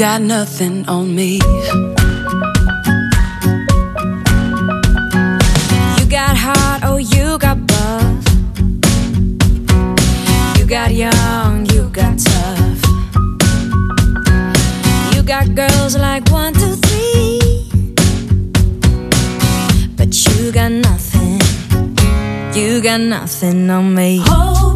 Got nothing on me. You got heart, oh, you got buff. You got young, you got tough. You got girls like one, two, three. But you got nothing, you got nothing on me. Hold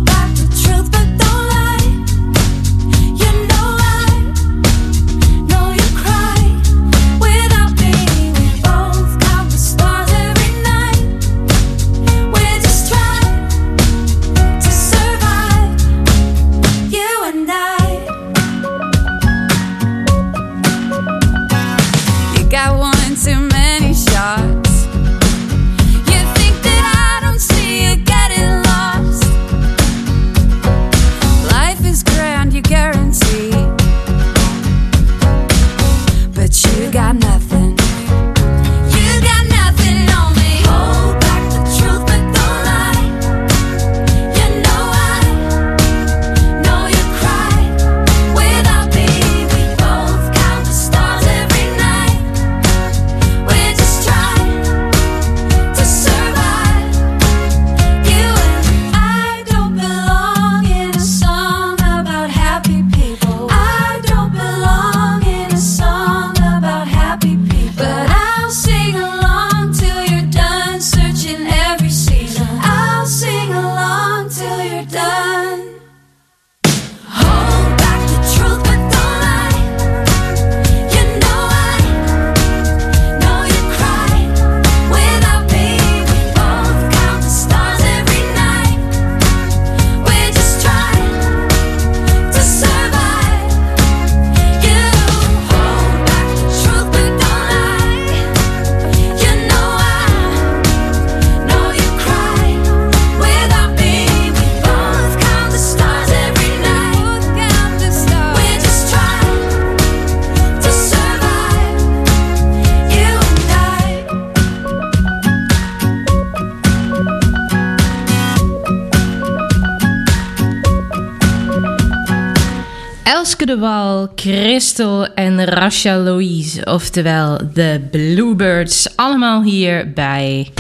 Christel en Rasha Louise, oftewel de Bluebirds, allemaal hier bij.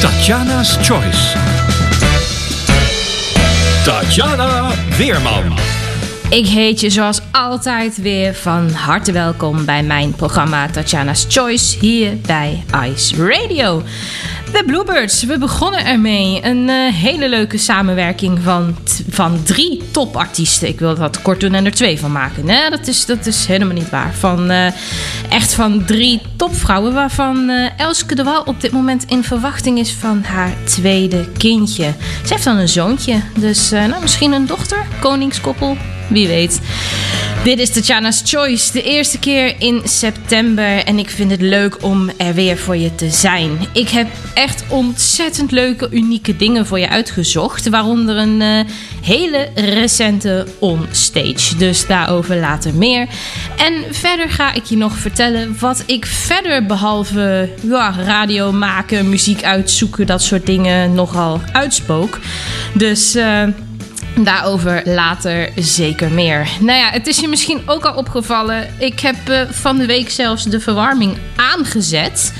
Tatjana's Choice. Tatjana Weerman. Ik heet je zoals altijd weer van harte welkom bij mijn programma Tatjana's Choice hier bij Ice Radio. De Bluebirds, we begonnen ermee. Een eh, hele leuke samenwerking van, van drie topartiesten. Ik wil dat kort doen en er twee van maken. Nee, dat is, dat is helemaal niet waar. Van, eh, echt van drie topvrouwen, waarvan eh, Elske de Wal op dit moment in verwachting is van haar tweede kindje. Ze heeft dan een zoontje, dus nou, misschien een dochter, koningskoppel, wie weet. Dit is Tatjana's Choice, de eerste keer in september. En ik vind het leuk om er weer voor je te zijn. Ik heb echt ontzettend leuke, unieke dingen voor je uitgezocht. Waaronder een eh, hele recente onstage. Dus daarover later meer. En verder ga ik je nog vertellen wat ik verder, behalve ja, radio maken, muziek uitzoeken, dat soort dingen, nogal uitspook. Dus. eh, Daarover later zeker meer. Nou ja, het is je misschien ook al opgevallen. Ik heb eh, van de week zelfs de verwarming aangezet.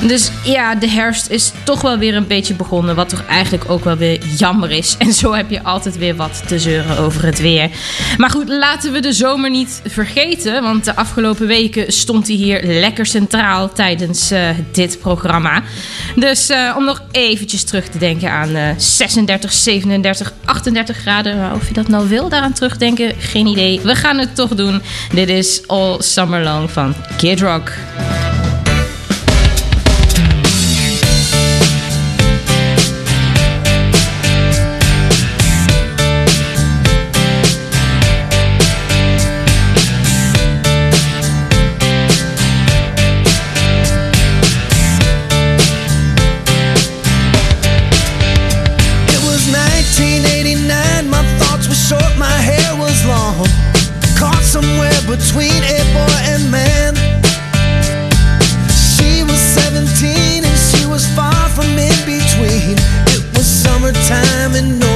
Dus ja, de herfst is toch wel weer een beetje begonnen. Wat toch eigenlijk ook wel weer jammer is. En zo heb je altijd weer wat te zeuren over het weer. Maar goed, laten we de zomer niet vergeten. Want de afgelopen weken stond hij hier lekker centraal tijdens eh, dit programma. Dus eh, om nog eventjes terug te denken aan 36, 37, 38 graden maar of je dat nou wil, daaraan terugdenken, geen idee. We gaan het toch doen. Dit is All Summer Long van Kid Rock. time and no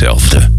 hetzelfde.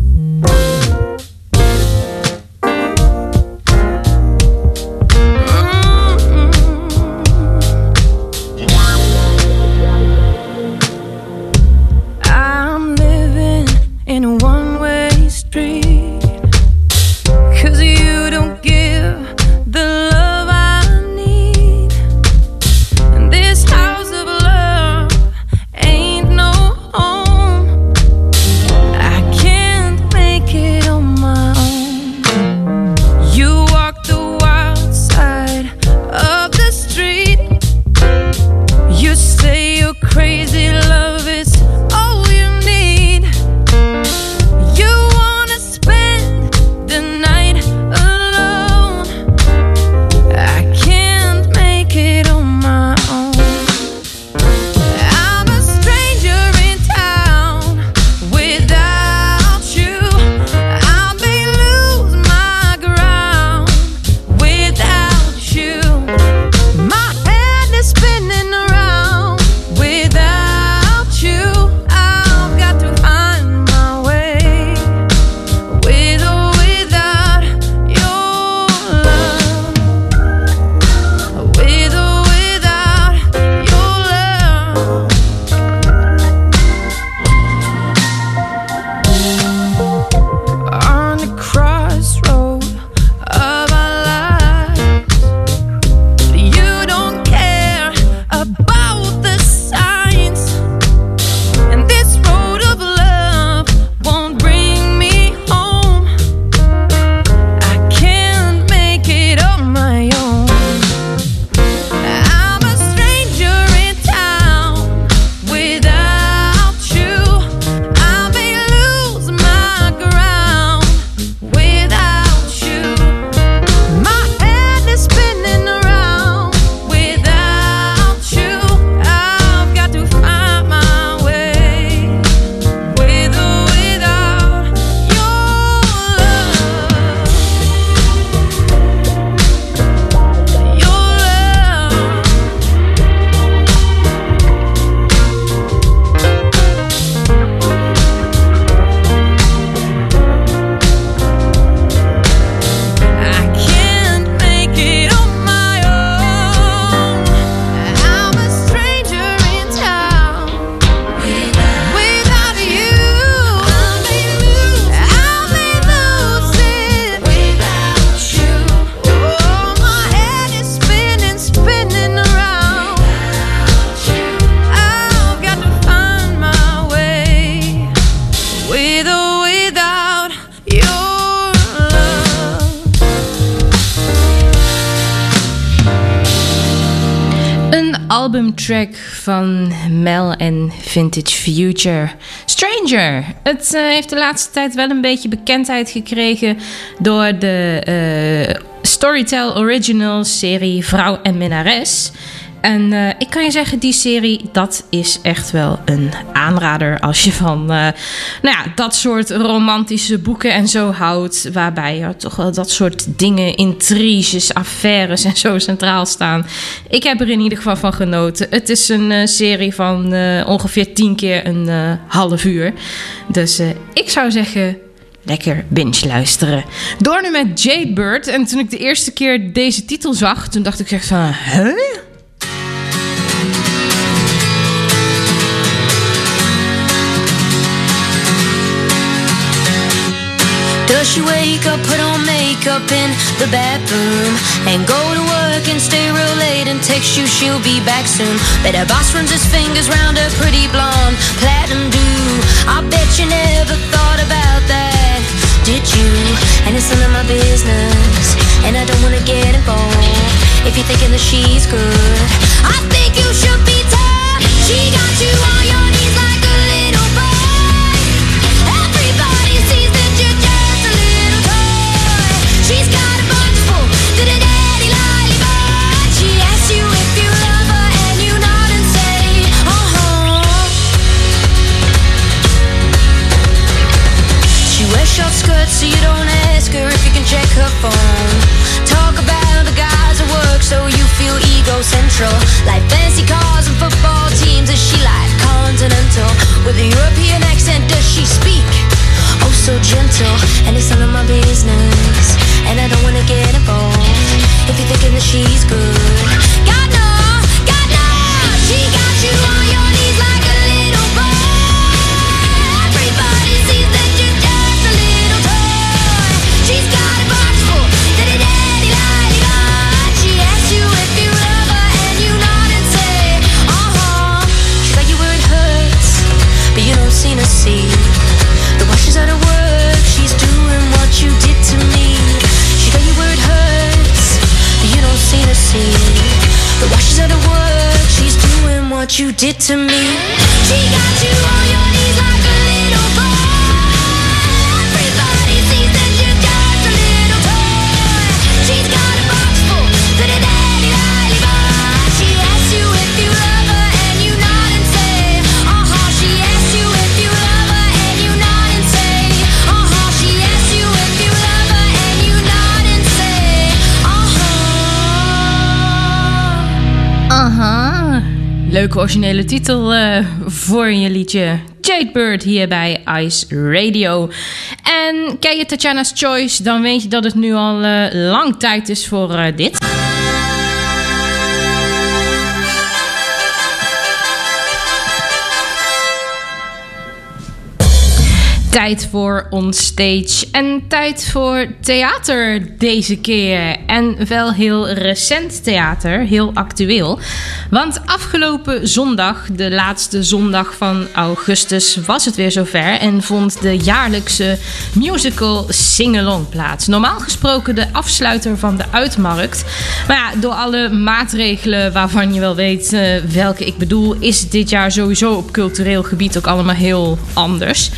Stranger. Het eh, heeft de laatste tijd wel een beetje bekendheid gekregen door de eh, Storytel Original serie Vrouw en Minnares. En eh, ik kan je zeggen, die serie, dat is echt wel een aanrader als je van eh, nou ja, dat soort romantische boeken en zo houdt. Waarbij ja, toch wel dat soort dingen, intriges, affaires en zo centraal staan. Ik heb er in ieder geval van genoten. Het is een eh, serie van ongeveer tien keer een half uur. Dus ik zou zeggen, lekker binge luisteren. Door nu met Jade Bird. En toen ik de eerste keer deze titel zag, toen dacht ik echt van, huh? Up, put on makeup in the bathroom And go to work and stay real late and text you she'll be back soon. Bet her boss runs his fingers round her pretty blonde platinum do. I bet you never thought about that, did you? And it's none of my business And I don't wanna get involved. If you're thinking that she's good I think you should be tough She got you on your knees like and check her phone. Talk about the guys at work so you feel egocentral. Like fancy cars and football teams, is she like continental? With a European accent, does she speak? Oh, so gentle, and it's none of my business. And I don't wanna get involved if you're thinking that she's good. God Leuke originele titel eh, voor je liedje. Jadebird hier bij Ice Radio. En ken je Tatjana's Choice, dan weet je dat het nu al eh, lang tijd is voor eh, dit. Tijd voor onstage en tijd voor theater deze keer. En wel heel recent theater, heel actueel. Want afgelopen zondag, de laatste zondag van augustus, was het weer zover en vond de jaarlijkse musical Singalong plaats. Normaal gesproken de afsluiter van de uitmarkt. Maar ja, door alle maatregelen waarvan je wel weet eh, welke ik bedoel, is dit jaar sowieso op cultureel gebied ook allemaal heel anders.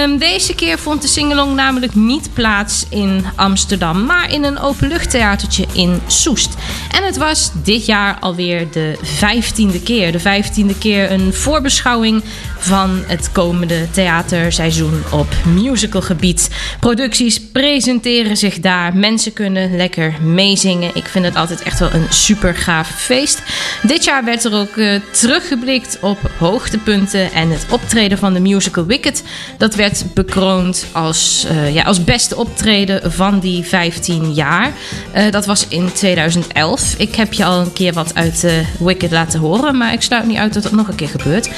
Ehm, deze keer vond de singalong namelijk niet plaats in Amsterdam, maar in een openluchttheatertje in Soest. En het was dit jaar alweer de vijftiende keer. De vijftiende keer een voorbeschouwing van het komende theaterseizoen op musicalgebied. Producties presenteren zich daar. Mensen kunnen lekker meezingen. Ik vind het altijd echt wel een super gaaf feest. Dit jaar werd er ook eh, teruggeblikt op hoogtepunten en het optreden van de musical Wicked. Dat werd bekroond als, eh, ja, als beste optreden van die 15 jaar. Eh, dat was in 2011. Ik heb je al een keer wat uit Wicked laten horen, maar ik sluit niet uit dat dat nog een keer gebeurt.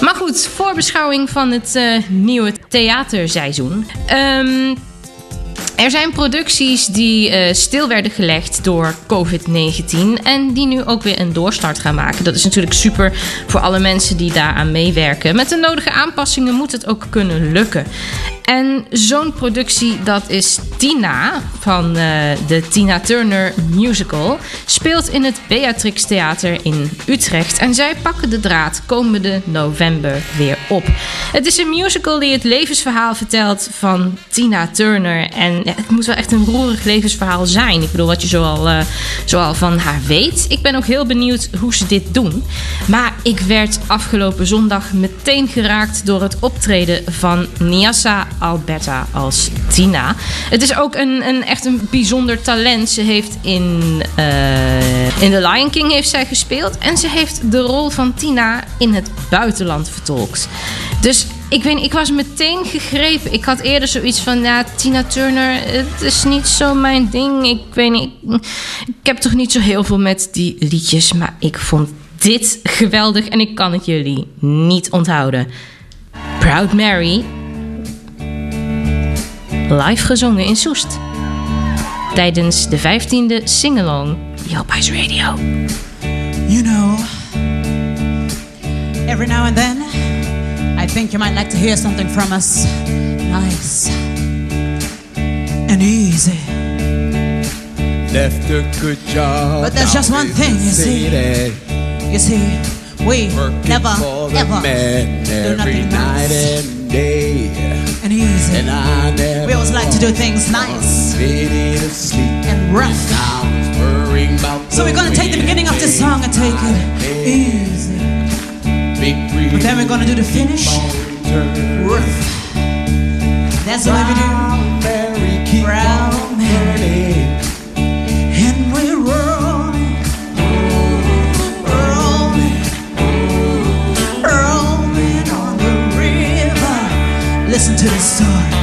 Maar goed, voorbeschouwing van het eh, nieuwe theaterseizoen. Ehm, er zijn producties die eh, stil werden gelegd door COVID-19 en die nu ook weer een doorstart gaan maken. Dat is natuurlijk super voor alle mensen die daaraan meewerken. Met de nodige aanpassingen moet het ook kunnen lukken. En zo'n productie, dat is Tina van eh, de Tina Turner Musical, speelt in het Beatrix Theater in Utrecht. En zij pakken de draad komende november weer op. Het is een musical die het levensverhaal vertelt van Tina Turner. En ja, het moet wel echt een roerig levensverhaal zijn. Ik bedoel, wat je zoal, eh, zoal van haar weet. Ik ben ook heel benieuwd hoe ze dit doen. Maar ik werd afgelopen zondag meteen geraakt door het optreden van Niassa Alberta als Tina. Het is ook een, een echt een bijzonder talent. Ze heeft in, eh, in The Lion King heeft zij gespeeld. En ze heeft de rol van Tina in het buitenland vertolkt. Dus ik weet ik was meteen gegrepen. Ik had eerder zoiets van, ja, Tina Turner, het is niet zo mijn ding. Ik weet niet, ik, heb toch niet zo heel veel met die liedjes. Maar ik vond dit geweldig en ik kan het jullie niet onthouden. Proud Mary, live gezongen in Soest. Tijdens de 15e singalong Ice Radio. You know, every now and then, think you might like to hear something from us. Nice and easy. Left a good job. But there's just one thing, you see. You see, we Working never, ever man do every nothing night nice and day. and easy. And I never We always like to do things nice ready to sleep. and rough. I was worrying about So we're gonna take the beginning of this song and take it easy. Wheel But then we're gonna do the finish rough. That's what we do. Mary, keep Proud on Mary. And we're rolling, rolling, rolling on the river. Listen to this story.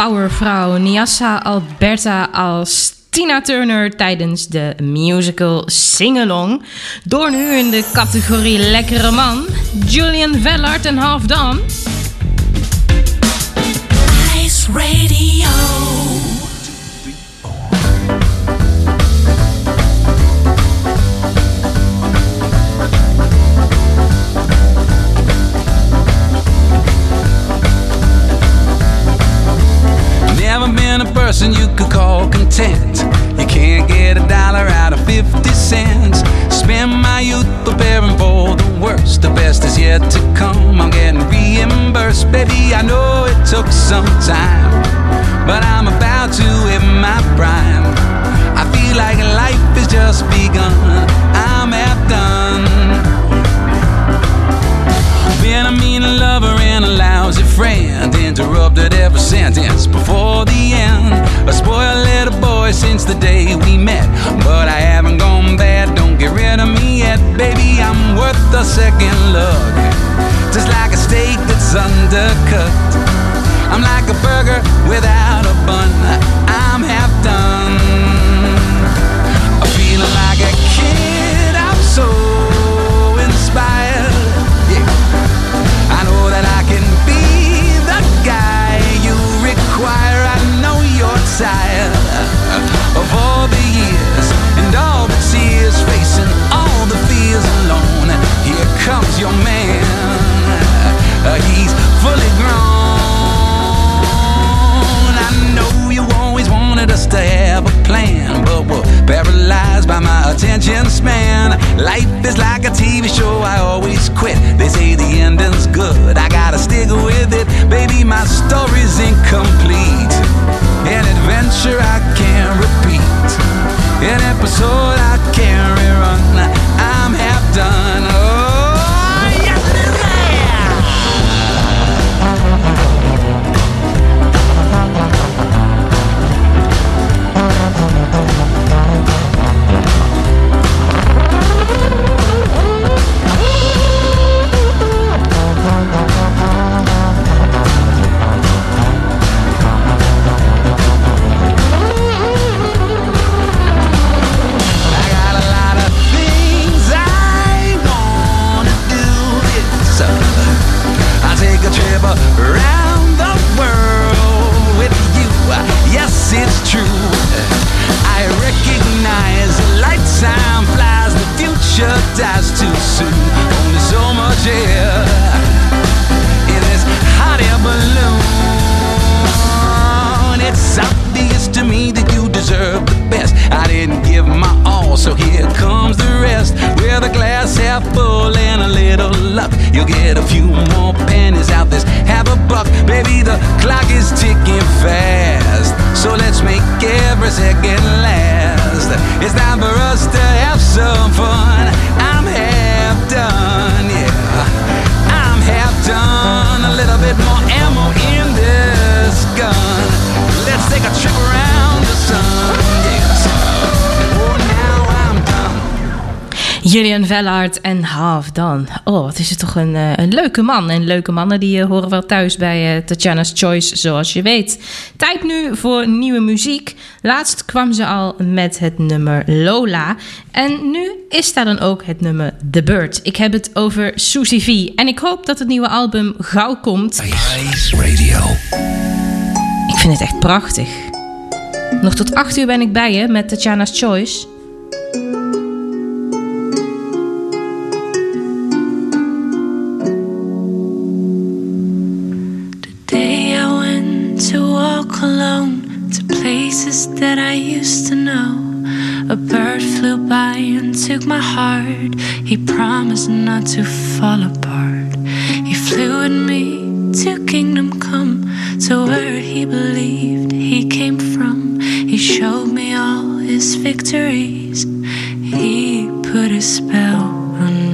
Powervrouw. Niassa Alberta als Tina Turner tijdens de musical Singalong. Door nu in de categorie Lekkere Man. Julian Vellard en Half Done. Ice Radio. Person you could call content. You can't get a dollar out of 50 cents. Spend my youth preparing for the worst. The best is yet to come. I'm getting reimbursed. Baby, I know it took some time. But I'm about to hit my prime. I feel like life has just begun. I'm half done. A mean lover and a lousy friend. Interrupted every sentence before the end. A spoiled little boy since the day we met. But I haven't gone bad, don't get rid of me yet. Baby, I'm worth a second look. Just like a steak that's undercut. I'm like a burger without get a few more pennies out this half a buck. Baby, the clock is ticking fast, so let's make every second last. It's time for us to have some fun. I'm half done, yeah. I'm half done. A little bit more ammo in this gun. Let's take a trip around the sun. Julian Vellard en Half Done. Oh, wat is het toch een, eh, een leuke man. En leuke mannen die eh, horen wel thuis bij eh, Tatjana's Choice, zoals je weet. Tijd nu voor nieuwe muziek. Laatst kwam ze al met het nummer Lola. En nu is daar dan ook het nummer The Bird. Ik heb het over Susie V. En ik hoop dat het nieuwe album gauw komt. Ice Radio. Ik vind het echt prachtig. Nog tot 8 uur ben ik bij je met Tatjana's Choice. That I used to know. A bird flew by and took my heart. He promised not to fall apart. He flew with me to kingdom come, to where he believed he came from. He showed me all his victories. He put a spell on me.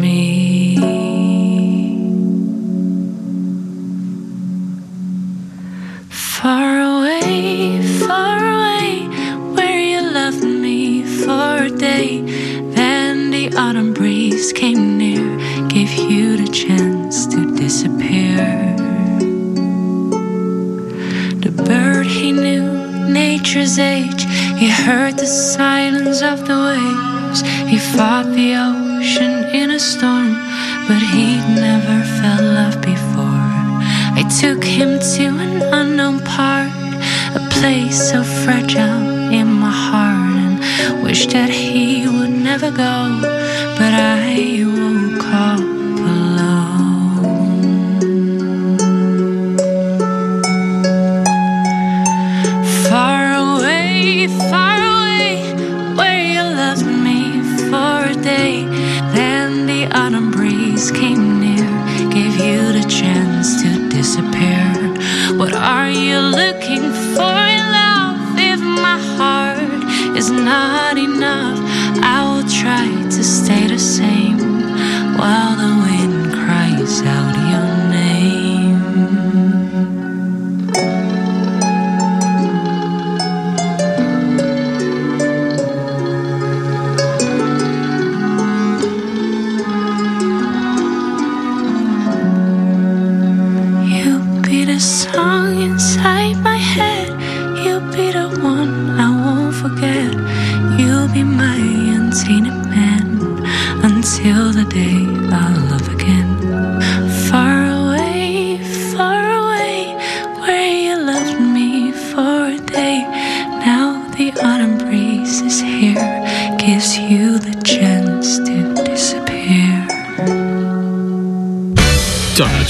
nature's age. He heard the silence of the waves. He fought the ocean in a storm, but he'd never felt love before. I took him to an unknown part, a place so fragile in my heart, and wished that he would never go, but I would.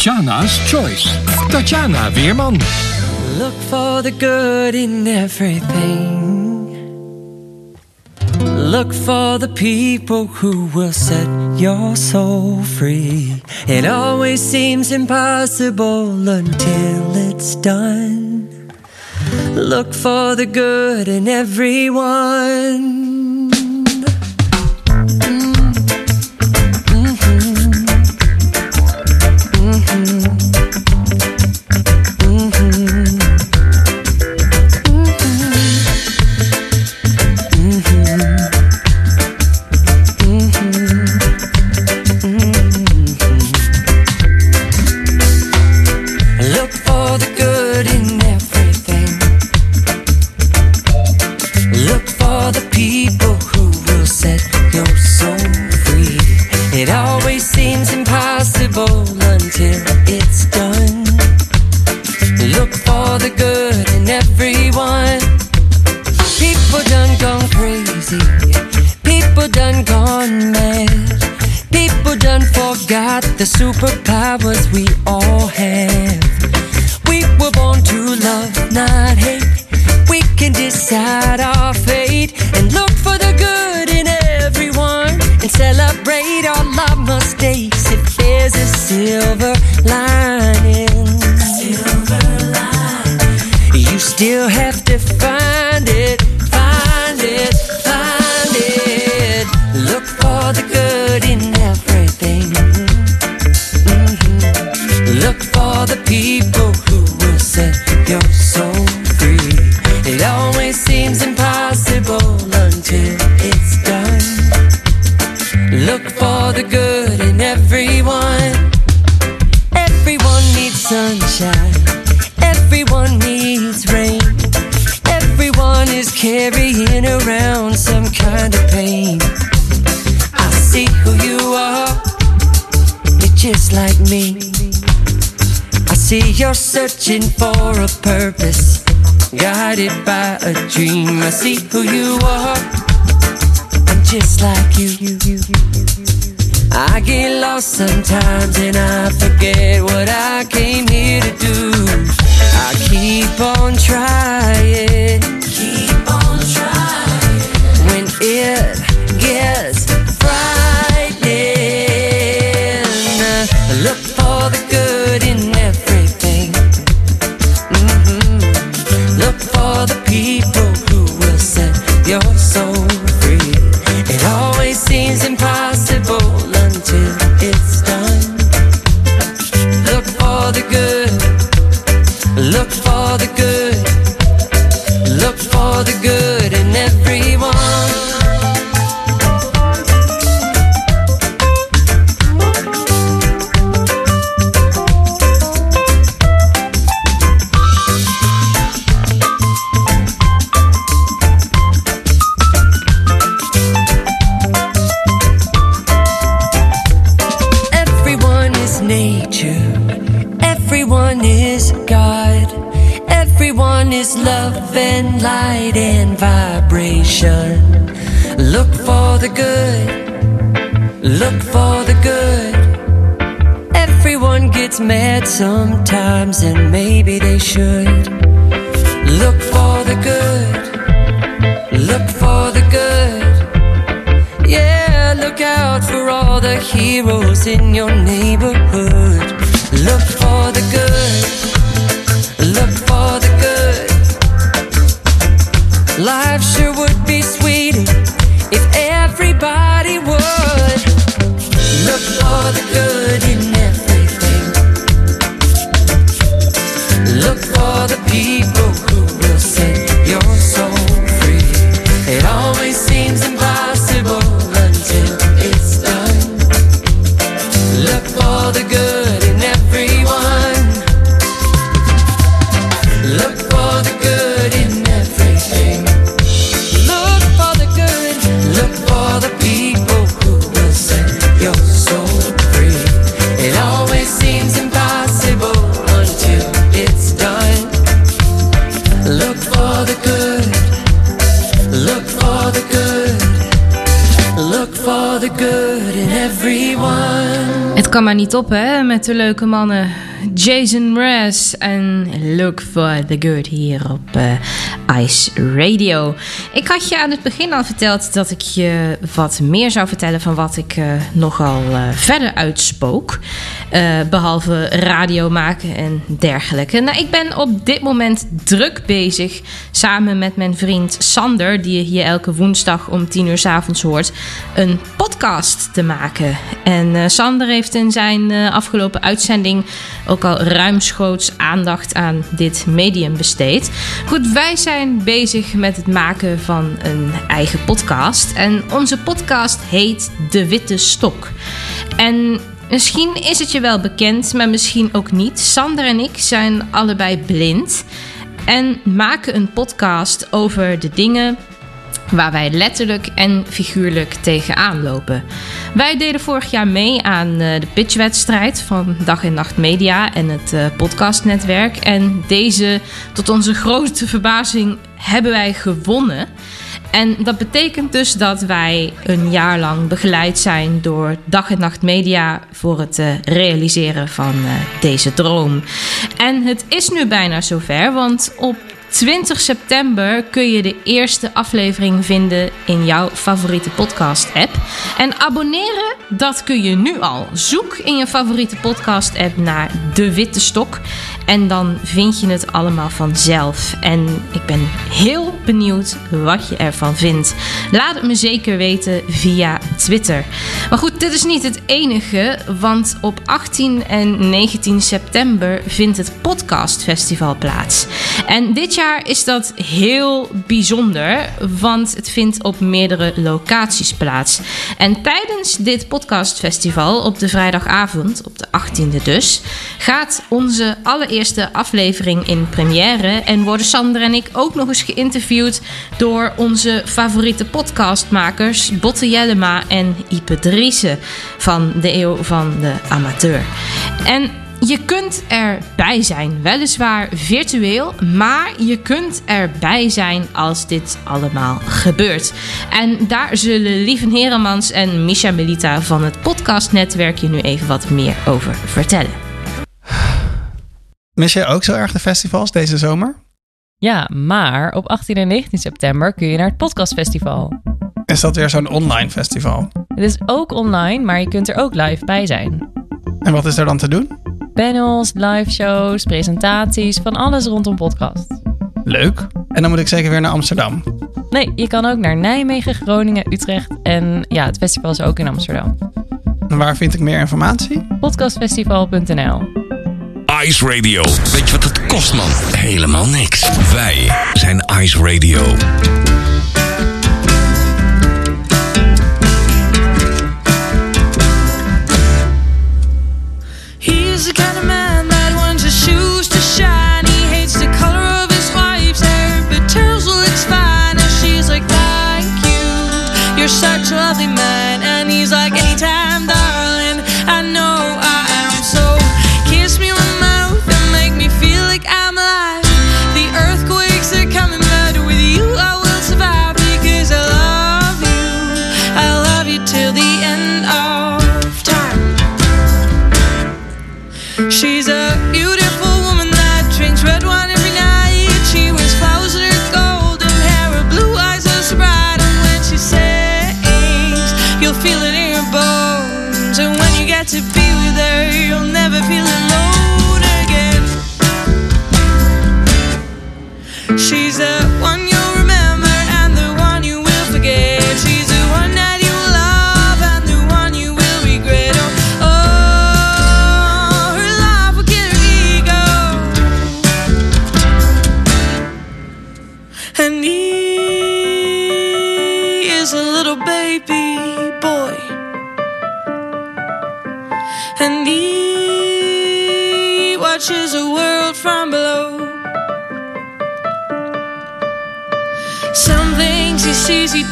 Tatjana's Choice. Tatjana Weerman. Look for the good in everything. Look for the people who will set your soul free. It always seems impossible until it's done. Look for the good in everyone. Just like me. I see you're searching for a purpose, guided by a dream. I see who you are. I'm just like you. I get lost sometimes and I forget what I came here to do. I keep on trying. Keep on trying. When it gets maar niet op, hè, met de leuke mannen Jason Mraz en Look for the Good hier op eh, Ice Radio. Ik had je aan het begin al verteld dat ik je wat meer zou vertellen van wat ik eh, nogal eh, verder uitspook. Eh, behalve radio maken en dergelijke. Nou, ik ben op dit moment druk bezig samen met mijn vriend Sander, die je hier elke woensdag om 10 uur s avonds hoort, een podcast te maken. En eh, Sander heeft in zijn eh, afgelopen uitzending ook al ruimschoots aandacht aan dit medium besteed. Goed, wij zijn bezig met het maken van een eigen podcast. En onze podcast heet De Witte Stok. En misschien is het je wel bekend, maar misschien ook niet. Sander en ik zijn allebei blind. En maken een podcast over de dingen waar wij letterlijk en figuurlijk tegenaan lopen. Wij deden vorig jaar mee aan eh, de pitchwedstrijd van Dag en Nacht Media en het eh, podcastnetwerk. En deze, tot onze grote verbazing, hebben wij gewonnen. En dat betekent dus dat wij een jaar lang begeleid zijn door Dag en Nacht Media voor het eh, realiseren van deze droom. En het is nu bijna zover, want op 20 september kun je de eerste aflevering vinden in jouw favoriete podcast-app. En abonneren, dat kun je nu al. Zoek in je favoriete podcast-app naar De Witte Stok. En dan vind je het allemaal vanzelf. En ik ben heel benieuwd wat je ervan vindt. Laat het me zeker weten via Twitter. Maar goed, dit is niet het enige, want op 18 en 19 september vindt het Podcast Festival plaats. En dit jaar is dat heel bijzonder, want het vindt op meerdere locaties plaats. En tijdens dit podcastfestival op de vrijdagavond, op de 18e dus, gaat onze allereerste aflevering in première. En worden Sander en ik ook nog eens geïnterviewd door onze favoriete podcastmakers Botte Jellema en Ipe Driessen van de Eeuw van de Amateur. En je kunt erbij zijn, weliswaar virtueel, maar je kunt erbij zijn als dit allemaal gebeurt. En daar zullen Lieven Heremans en Misha Melita van het podcastnetwerk je nu even wat meer over vertellen. Mis je ook zo erg de festivals deze zomer? Ja, maar op 18 en 19 september kun je naar het podcastfestival. Is dat weer zo'n online festival? Het is ook online, maar je kunt er ook live bij zijn. En wat is er dan te doen? Panels, live shows, presentaties, van alles rondom podcast. Leuk. En dan moet ik zeker weer naar Amsterdam. Nee, je kan ook naar Nijmegen, Groningen, Utrecht en ja, het festival is ook in Amsterdam. En waar vind ik meer informatie? Podcastfestival.nl Ice Radio. Weet je wat het kost, man? Helemaal niks. Wij zijn Ice Radio.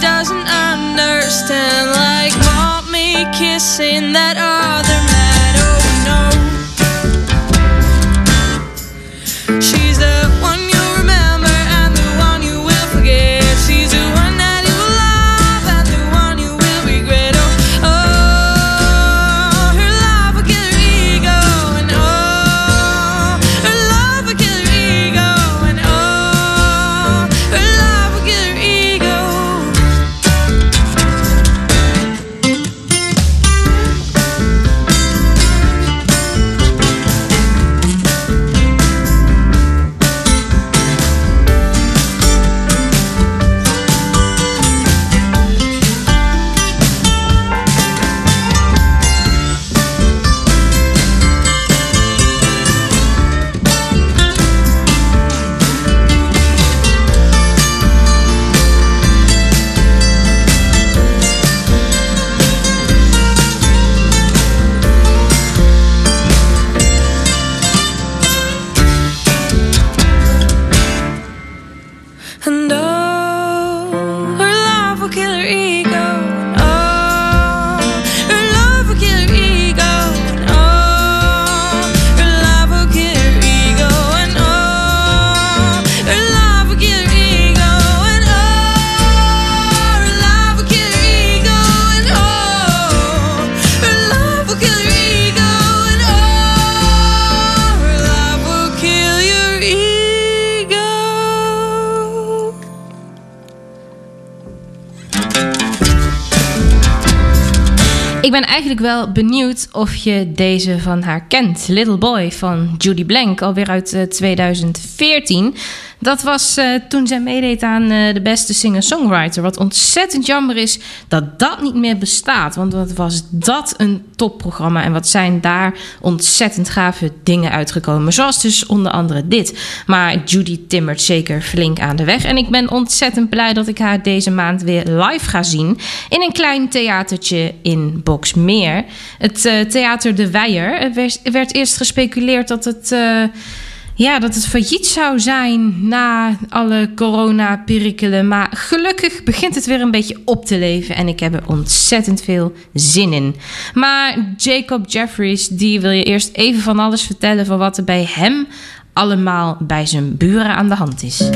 Doesn't understand, like mommy kissing that other wel benieuwd of je deze van haar kent. Little Boy van Judy Blank, alweer uit eh, 2014. Dat was eh, toen zij meedeed aan eh, de beste singer-songwriter. Wat ontzettend jammer is dat dat niet meer bestaat. Want wat was dat een topprogramma. En wat zijn daar ontzettend gave dingen uitgekomen. Zoals dus onder andere dit. Maar Judy timmert zeker flink aan de weg. En ik ben ontzettend blij dat ik haar deze maand weer live ga zien. In een klein theatertje in Boksmeer. Het eh, Theater De Weijer. Er werd, er werd eerst gespeculeerd dat het... ja, dat het failliet zou zijn na alle corona-perikelen. Maar gelukkig begint het weer een beetje op te leven. En ik heb er ontzettend veel zin in. Maar Jacob Jeffries, die wil je eerst even van alles vertellen... van wat er bij hem allemaal bij zijn buren aan de hand is.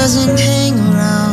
doesn't hang around.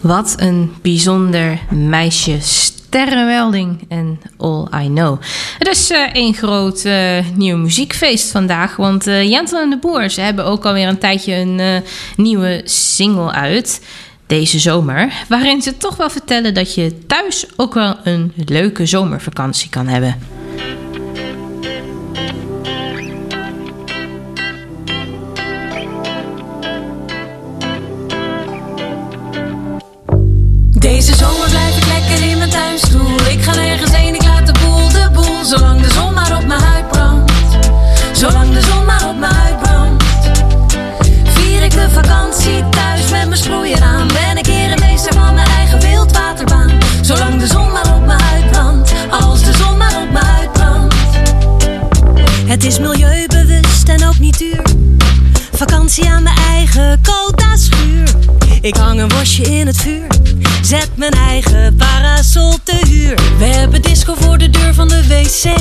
Wat een bijzonder meisje. Sterrenwelding en All I Know. Het is eh, een groot eh, nieuw muziekfeest vandaag. Want uh, en de Boer hebben ook alweer een tijdje een nieuwe single uit. Deze zomer. Waarin ze toch wel vertellen dat je thuis ook wel een leuke zomervakantie kan hebben. Ik hang een wasje in het vuur. Zet mijn eigen parasol te huur. We hebben disco voor de deur van de wc.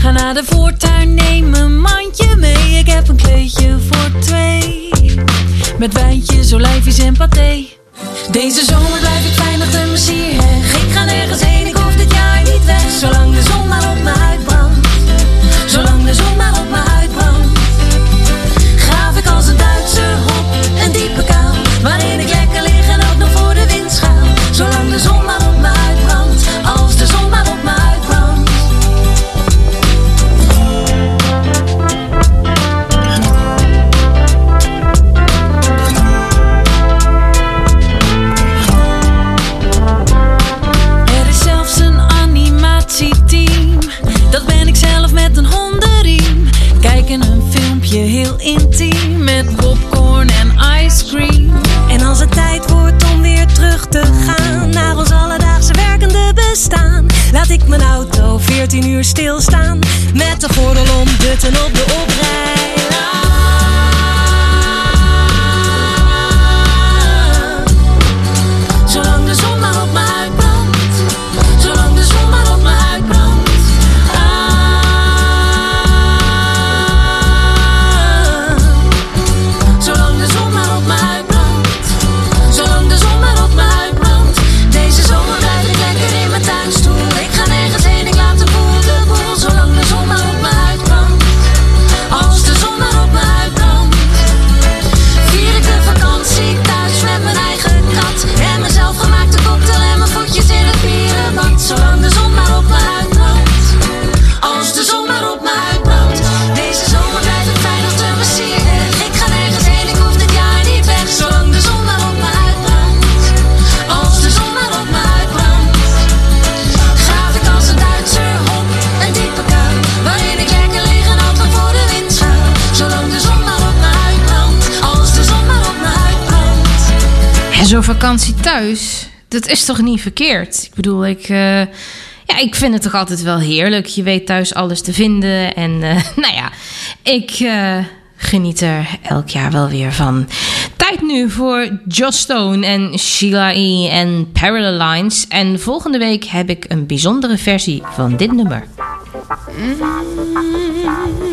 Ga naar de voortuin, neem een mandje mee. Ik heb een kleedje voor twee. Met wijntjes, olijfjes en paté. Deze zomer blijf ik weinig de messierheg. Ik ga nergens heen, ik hoef dit jaar niet weg. Zolang de zon maar op mijn huid brandt, Zolang de zon maar op heel intiem met popcorn en ice cream. En als het tijd wordt om weer terug te gaan naar ons alledaagse werkende bestaan, laat ik mijn auto 14 uur stilstaan met de gordel om, dutten op de oprij. vakantie thuis, dat is toch niet verkeerd? Ik bedoel, ik, eh, ja, ik vind het toch altijd wel heerlijk. Je weet thuis alles te vinden. En eh, nou ja, ik eh, geniet er elk jaar wel weer van. Tijd nu voor Joss Stone en Sheila E. en Parallel Lines. En volgende week heb ik een bijzondere versie van dit nummer. Mm.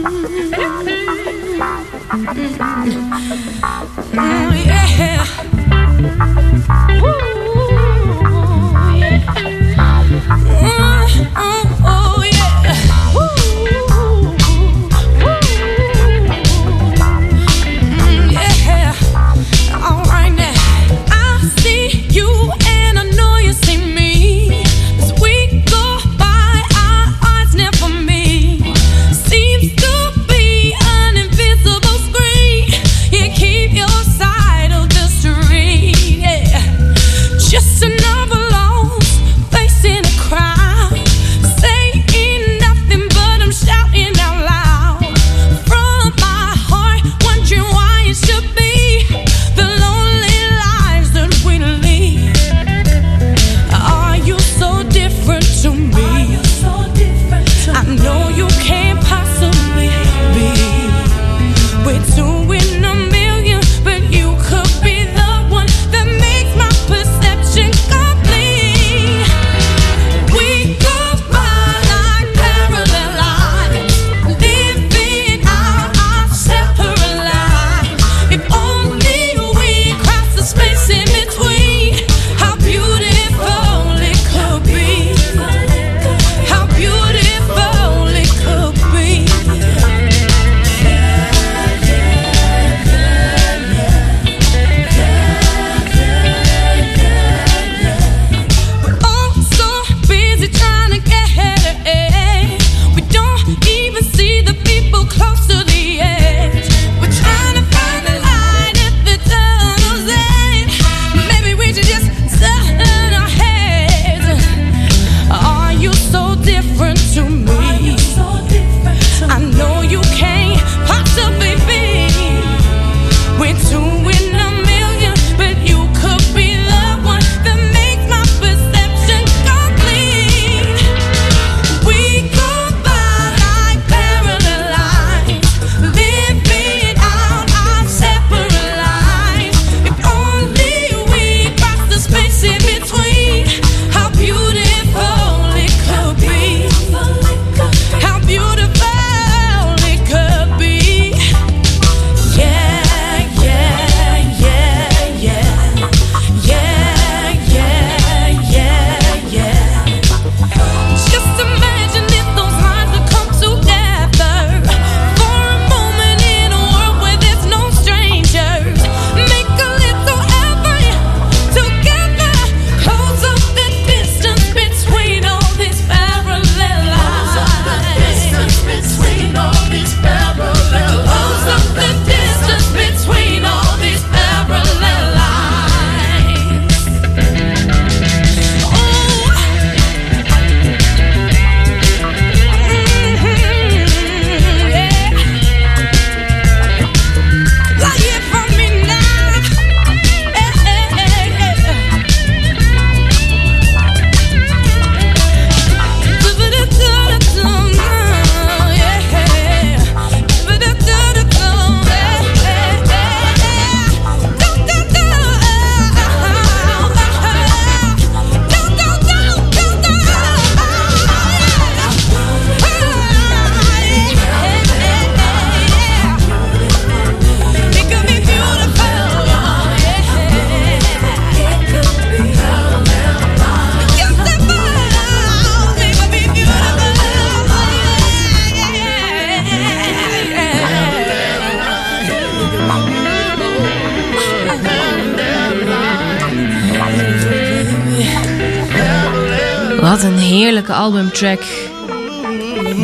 Wat een heerlijke albumtrack.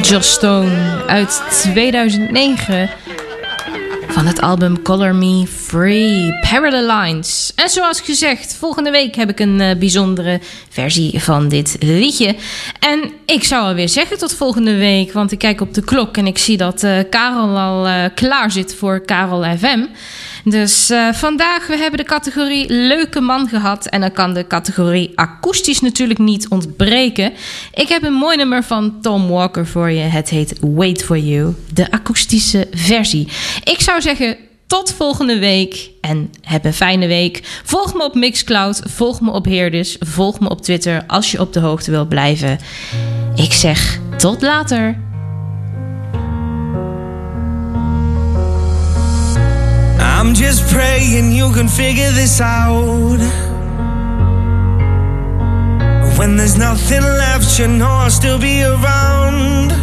Joss Stone uit 2009 van het album Color Me Free, Parallel Lines. En zoals gezegd, volgende week heb ik een eh, bijzondere versie van dit liedje. En ik zou alweer zeggen tot volgende week, want ik kijk op de klok en ik zie dat eh, Karel al eh, klaar zit voor Karel FM. Dus eh, vandaag we hebben de categorie leuke man gehad. En dan kan de categorie akoestisch natuurlijk niet ontbreken. Ik heb een mooi nummer van Tom Walker voor je. Het heet Wait For You. De akoestische versie. Ik zou zeggen tot volgende week. En heb een fijne week. Volg me op Mixcloud. Volg me op Heerdis. Volg me op Twitter als je op de hoogte wilt blijven. Ik zeg tot later. I'm just praying you can figure this out. When there's nothing left, you know I'll still be around.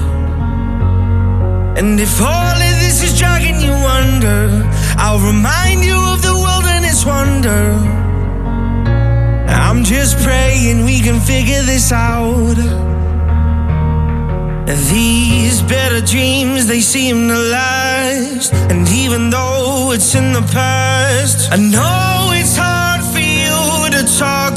And if all of this is dragging you under, I'll remind you of the wilderness wonder. I'm just praying we can figure this out. These better dreams, they seem to last. And even though it's in the past, I know it's hard for you to talk.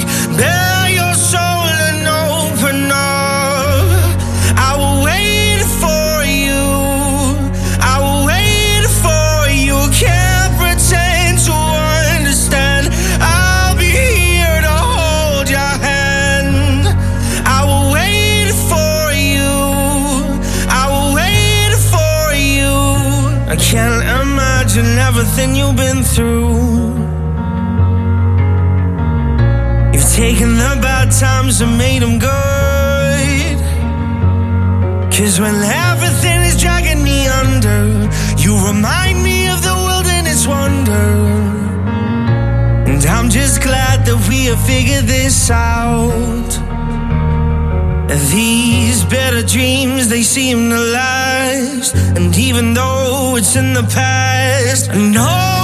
Everything you've been through. You've taken the bad times and made them good. Cause when everything is dragging me under, you remind me of the wilderness wonder. And I'm just glad that we have figured this out. These better dreams, they seem to last. And even though it's in the past, I know